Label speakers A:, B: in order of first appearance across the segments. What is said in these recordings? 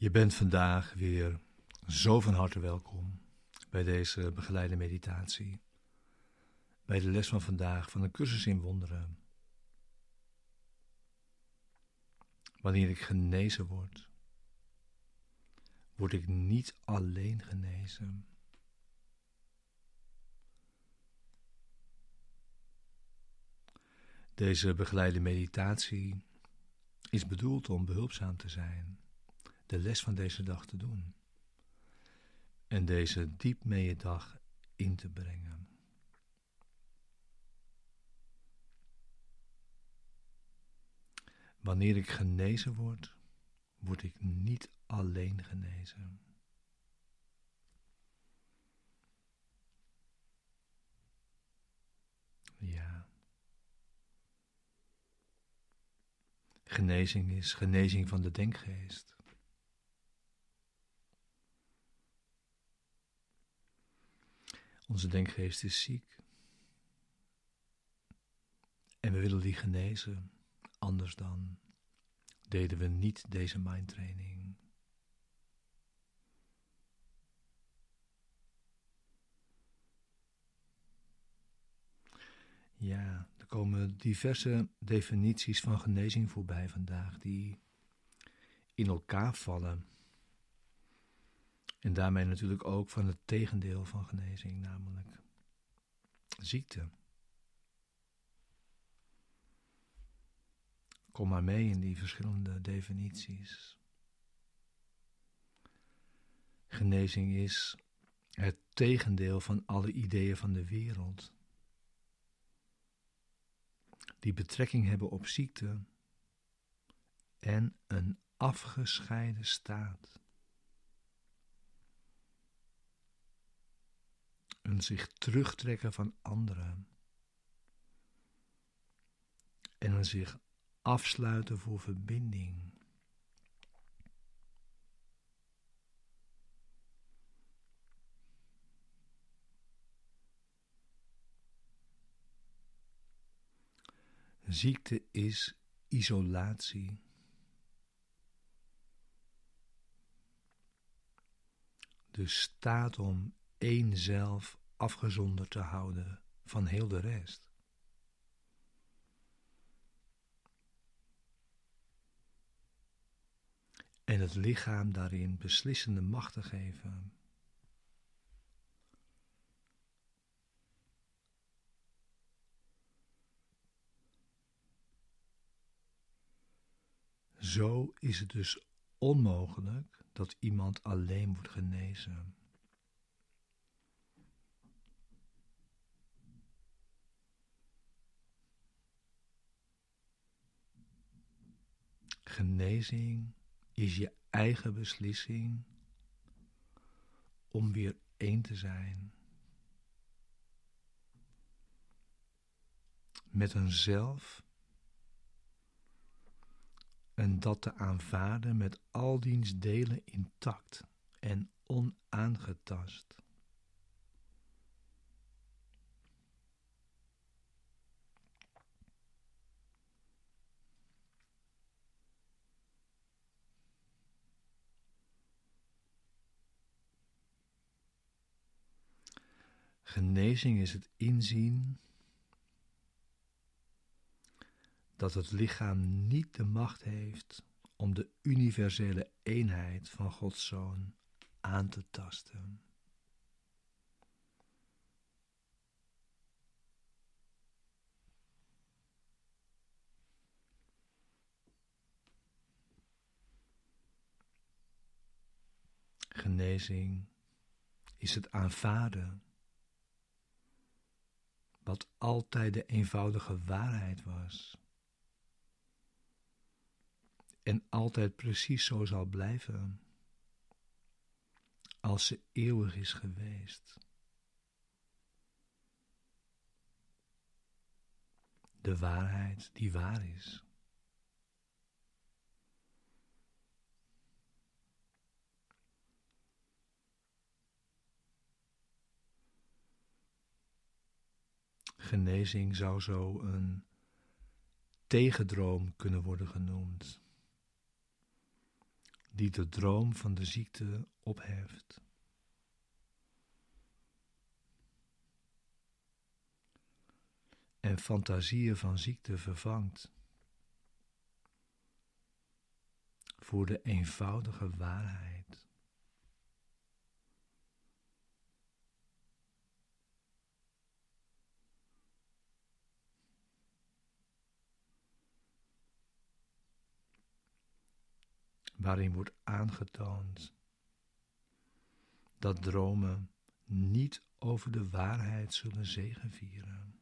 A: Je bent vandaag weer zo van harte welkom bij deze begeleide meditatie. Bij de les van vandaag van de cursus in wonderen. Wanneer ik genezen word, word ik niet alleen genezen. Deze begeleide meditatie is bedoeld om behulpzaam te zijn de les van deze dag te doen. En deze diep mee dag in te brengen. Wanneer ik genezen word, word ik niet alleen genezen. Ja. Genezing is genezing van de denkgeest. Onze denkgeest is ziek. En we willen die genezen. Anders dan deden we niet deze mindtraining. Ja, er komen diverse definities van genezing voorbij vandaag die in elkaar vallen. En daarmee natuurlijk ook van het tegendeel van genezing, namelijk ziekte. Kom maar mee in die verschillende definities. Genezing is het tegendeel van alle ideeën van de wereld, die betrekking hebben op ziekte en een afgescheiden staat. Zich terugtrekken van anderen en zich afsluiten voor verbinding. Ziekte is isolatie. De staat om één zelf afgezonderd te houden van heel de rest. En het lichaam daarin beslissende macht te geven. Zo is het dus onmogelijk dat iemand alleen wordt genezen. Genezing is je eigen beslissing om weer één te zijn. Met een zelf en dat te aanvaarden met al diens delen intact en onaangetast. Genezing is het inzien dat het lichaam niet de macht heeft om de universele eenheid van Gods Zoon aan te tasten. Genezing is het aanvaarden wat altijd de eenvoudige waarheid was. En altijd precies zo zal blijven, als ze eeuwig is geweest. De waarheid die waar is. Genezing zou zo een tegendroom kunnen worden genoemd. die de droom van de ziekte opheft. En fantasieën van ziekte vervangt voor de eenvoudige waarheid. Waarin wordt aangetoond dat dromen niet over de waarheid zullen zegevieren.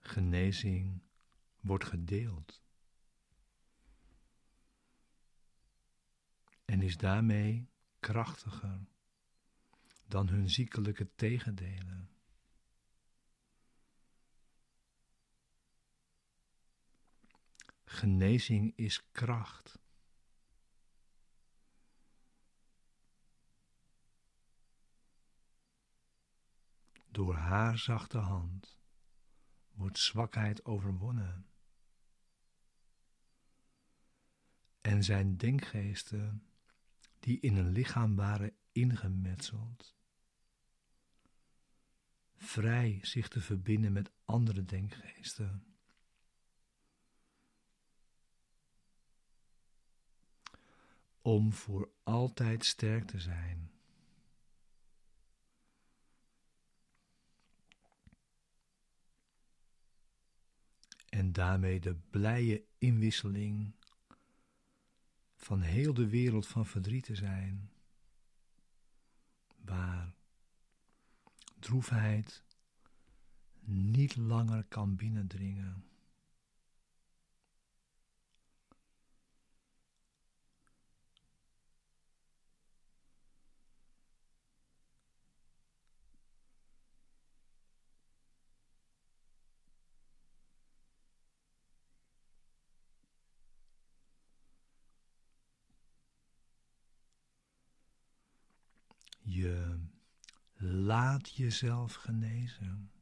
A: Genezing wordt gedeeld. En is daarmee krachtiger dan hun ziekelijke tegendelen. Genezing is kracht. Door haar zachte hand wordt zwakheid overwonnen. En zijn denkgeesten, die in een lichaam waren ingemetseld, vrij zich te verbinden met andere denkgeesten. Om voor altijd sterk te zijn. en daarmee de blije inwisseling van heel de wereld van verdriet te zijn, waar droefheid niet langer kan binnendringen. Je laat jezelf genezen.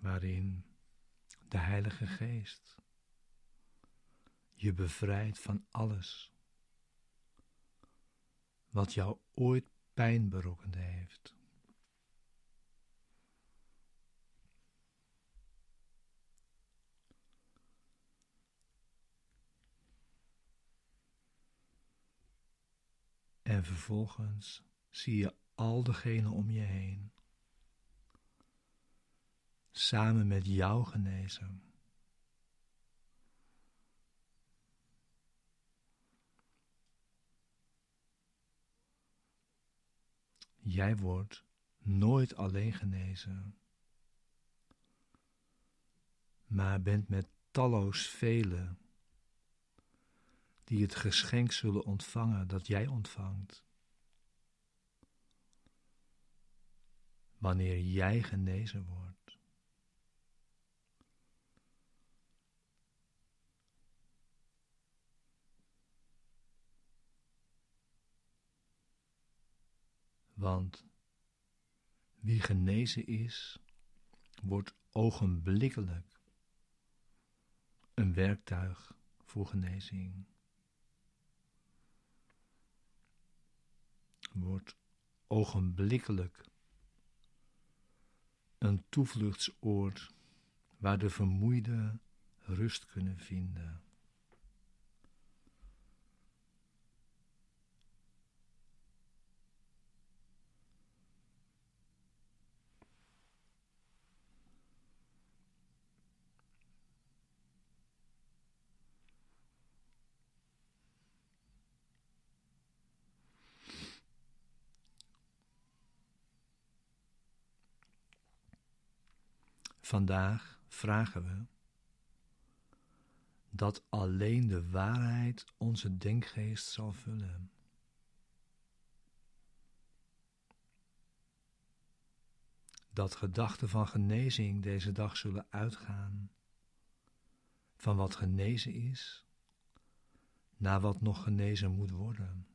A: Waarin de Heilige Geest je bevrijdt van alles wat jou ooit pijn berokkend heeft. En vervolgens zie je al degenen om je heen. Samen met jou genezen. Jij wordt nooit alleen genezen, maar bent met talloos velen die het geschenk zullen ontvangen dat jij ontvangt. Wanneer jij genezen wordt. Want wie genezen is, wordt ogenblikkelijk een werktuig voor genezing. Wordt ogenblikkelijk een toevluchtsoord waar de vermoeide rust kunnen vinden. Vandaag vragen we dat alleen de waarheid onze denkgeest zal vullen. dat gedachten van genezing deze dag zullen uitgaan van wat genezen is naar wat nog genezen moet worden.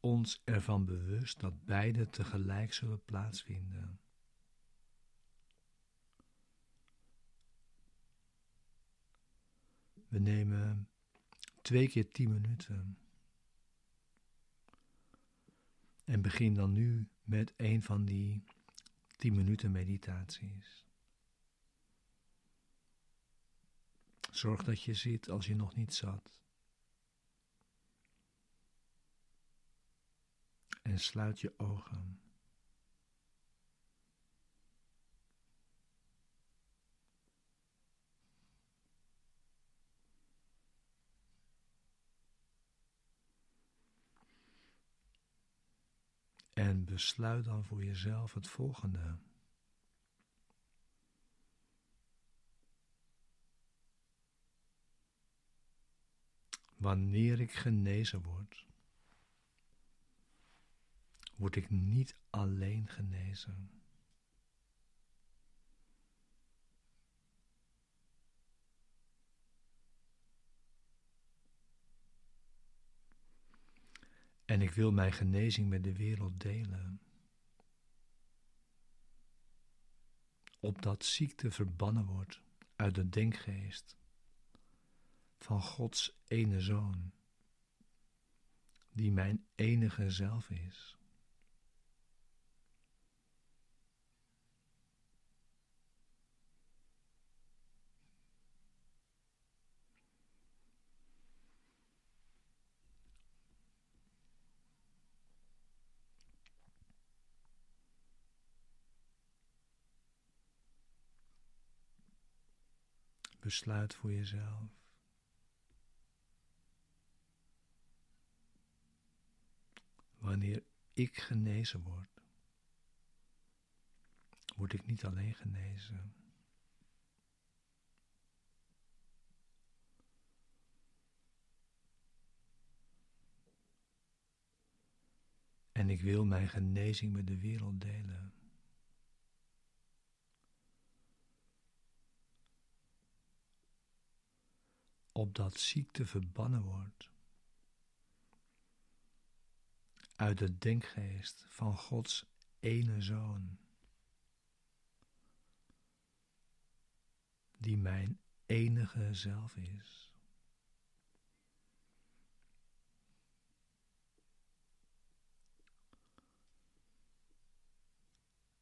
A: Ons ervan bewust dat beide tegelijk zullen plaatsvinden. We nemen twee keer tien minuten. En begin dan nu met een van die tien minuten meditaties. Zorg dat je zit als je nog niet zat. En sluit je ogen. En besluit dan voor jezelf het volgende. Wanneer ik genezen word, word ik niet alleen genezen. En ik wil mijn genezing met de wereld delen. Opdat ziekte verbannen wordt uit de denkgeest van Gods ene zoon, die mijn enige zelf is. Besluit voor jezelf. Wanneer ik genezen word, word ik niet alleen genezen. En ik wil mijn genezing met de wereld delen. Opdat ziekte verbannen wordt uit de denkgeest van Gods ene zoon, die mijn enige zelf is.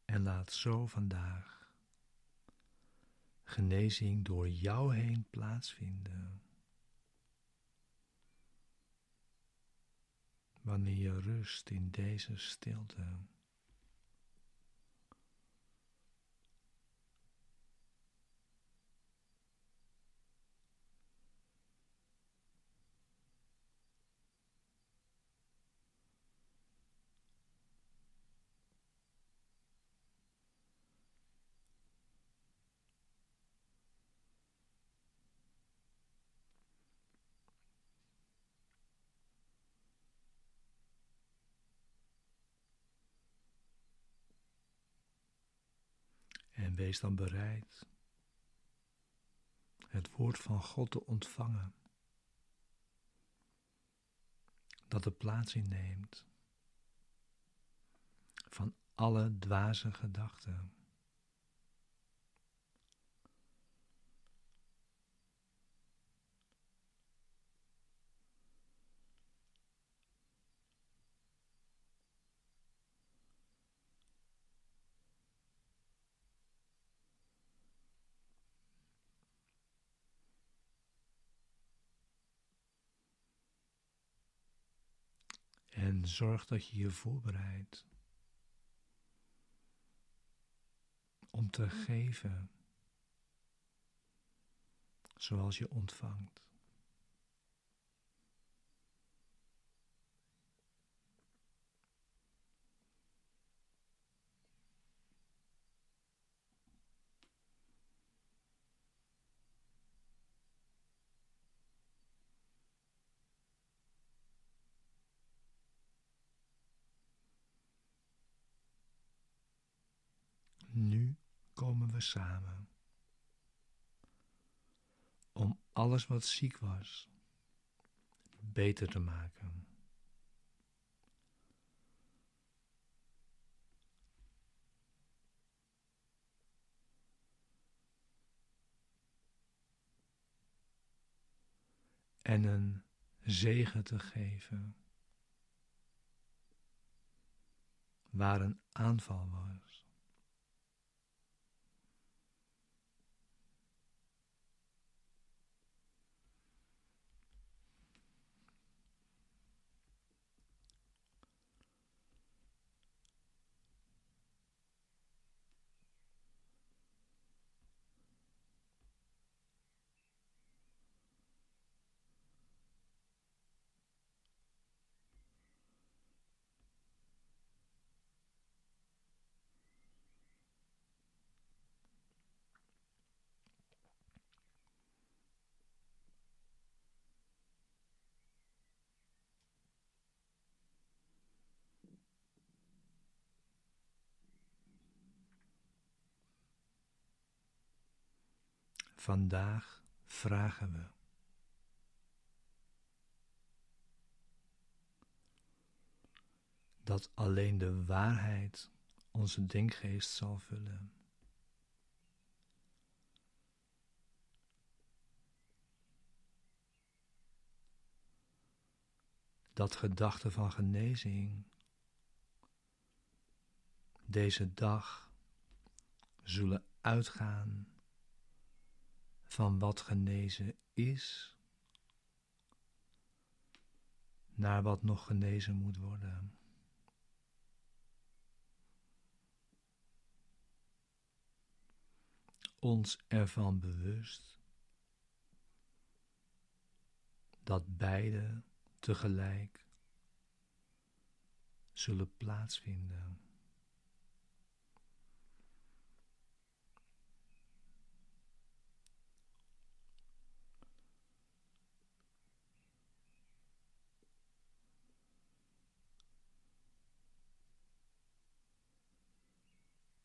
A: En laat zo vandaag genezing door jou heen plaatsvinden. wanneer je rust in deze stilte. En wees dan bereid het woord van God te ontvangen, dat de plaats inneemt van alle dwaze gedachten. En zorg dat je je voorbereidt om te geven zoals je ontvangt. We samen. Om alles wat ziek was beter te maken. En een zegen te geven waar een aanval was. Vandaag vragen we. Dat alleen de waarheid onze denkgeest zal vullen. Dat gedachten van genezing deze dag zullen uitgaan van wat genezen is naar wat nog genezen moet worden. Ons ervan bewust dat beide tegelijk zullen plaatsvinden.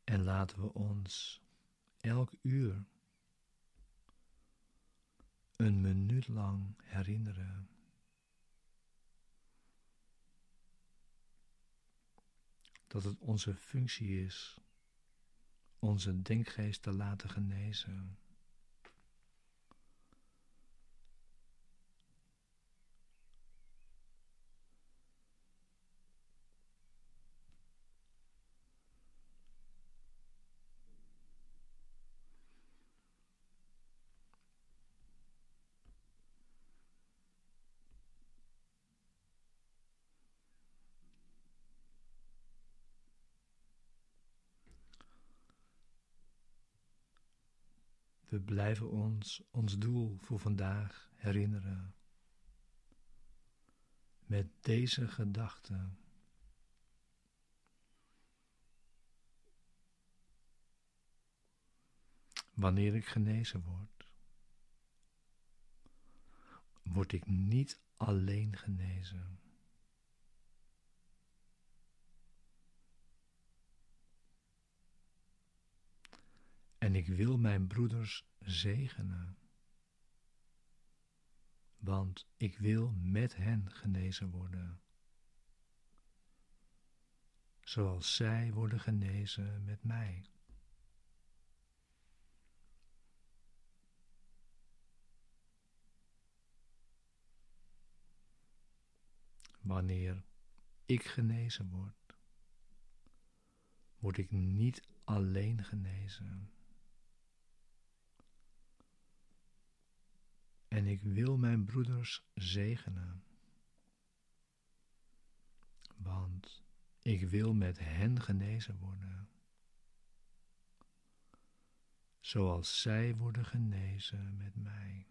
A: En laten we ons elk uur een minuut lang herinneren. Dat het onze functie is onze denkgeest te laten genezen. We blijven ons ons doel voor vandaag herinneren. Met deze gedachte. Wanneer ik genezen word, word ik niet alleen genezen. En ik wil mijn broeders zegenen, want ik wil met hen genezen worden, zoals zij worden genezen met mij. Wanneer ik genezen word, word ik niet alleen genezen. En ik wil mijn broeders zegenen. Want ik wil met hen genezen worden, zoals zij worden genezen met mij.